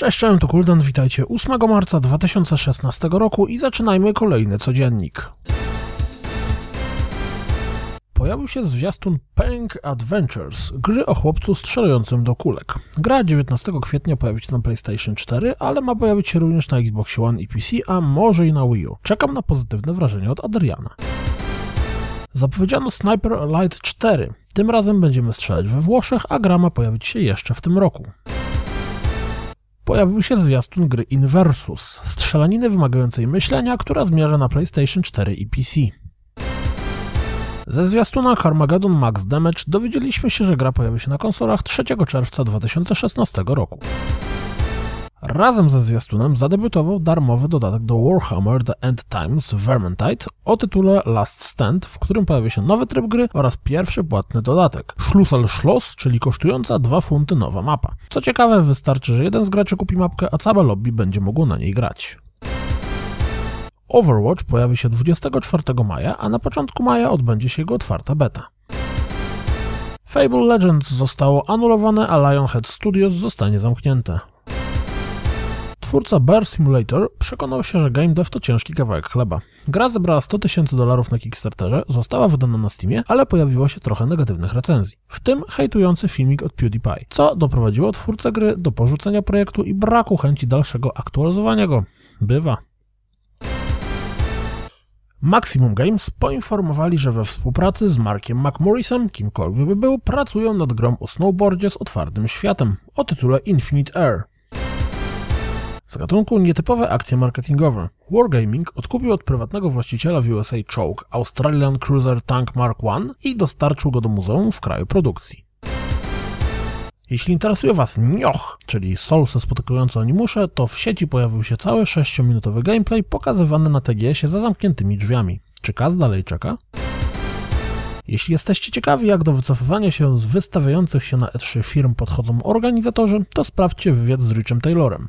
Cześć, cześć, to Kuldan, witajcie 8 marca 2016 roku i zaczynajmy kolejny codziennik. Pojawił się zwiastun Peng Adventures, gry o chłopcu strzelającym do kulek. Gra 19 kwietnia pojawi się na PlayStation 4, ale ma pojawić się również na Xbox One i PC, a może i na Wii U. Czekam na pozytywne wrażenie od Adriana. Zapowiedziano Sniper Elite 4. Tym razem będziemy strzelać we Włoszech, a gra ma pojawić się jeszcze w tym roku pojawił się zwiastun gry Inversus, strzelaniny wymagającej myślenia, która zmierza na PlayStation 4 i PC. Ze zwiastuna Carmageddon Max Damage dowiedzieliśmy się, że gra pojawi się na konsolach 3 czerwca 2016 roku. Razem ze zwiastunem zadebiutował darmowy dodatek do Warhammer The End Times Vermintide o tytule Last Stand, w którym pojawia się nowy tryb gry oraz pierwszy płatny dodatek Schlussel Schloss, czyli kosztująca 2 funty nowa mapa. Co ciekawe, wystarczy, że jeden z graczy kupi mapkę, a całe lobby będzie mogło na niej grać. Overwatch pojawi się 24 maja, a na początku maja odbędzie się jego otwarta beta. Fable Legends zostało anulowane, a Lionhead Studios zostanie zamknięte. Twórca Bear Simulator przekonał się, że game dev to ciężki kawałek chleba. Gra zebrała 100 tysięcy dolarów na Kickstarterze, została wydana na Steamie, ale pojawiło się trochę negatywnych recenzji. W tym hejtujący filmik od PewDiePie, co doprowadziło twórcę gry do porzucenia projektu i braku chęci dalszego aktualizowania go. Bywa. Maximum Games poinformowali, że we współpracy z Markiem McMorrisem, kimkolwiek by był, pracują nad grą o snowboardzie z otwartym światem o tytule Infinite Air. Z gatunku nietypowe akcje marketingowe. Wargaming odkupił od prywatnego właściciela w USA czołg Australian Cruiser Tank Mark I i dostarczył go do muzeum w kraju produkcji. Jeśli interesuje Was nioch, czyli solsy spotykające animusze, to w sieci pojawił się cały 6-minutowy gameplay pokazywany na TGS-ie za zamkniętymi drzwiami. Czy Kaz dalej czeka? Jeśli jesteście ciekawi, jak do wycofywania się z wystawiających się na E3 firm podchodzą organizatorzy, to sprawdźcie wywiad z Richem Taylorem.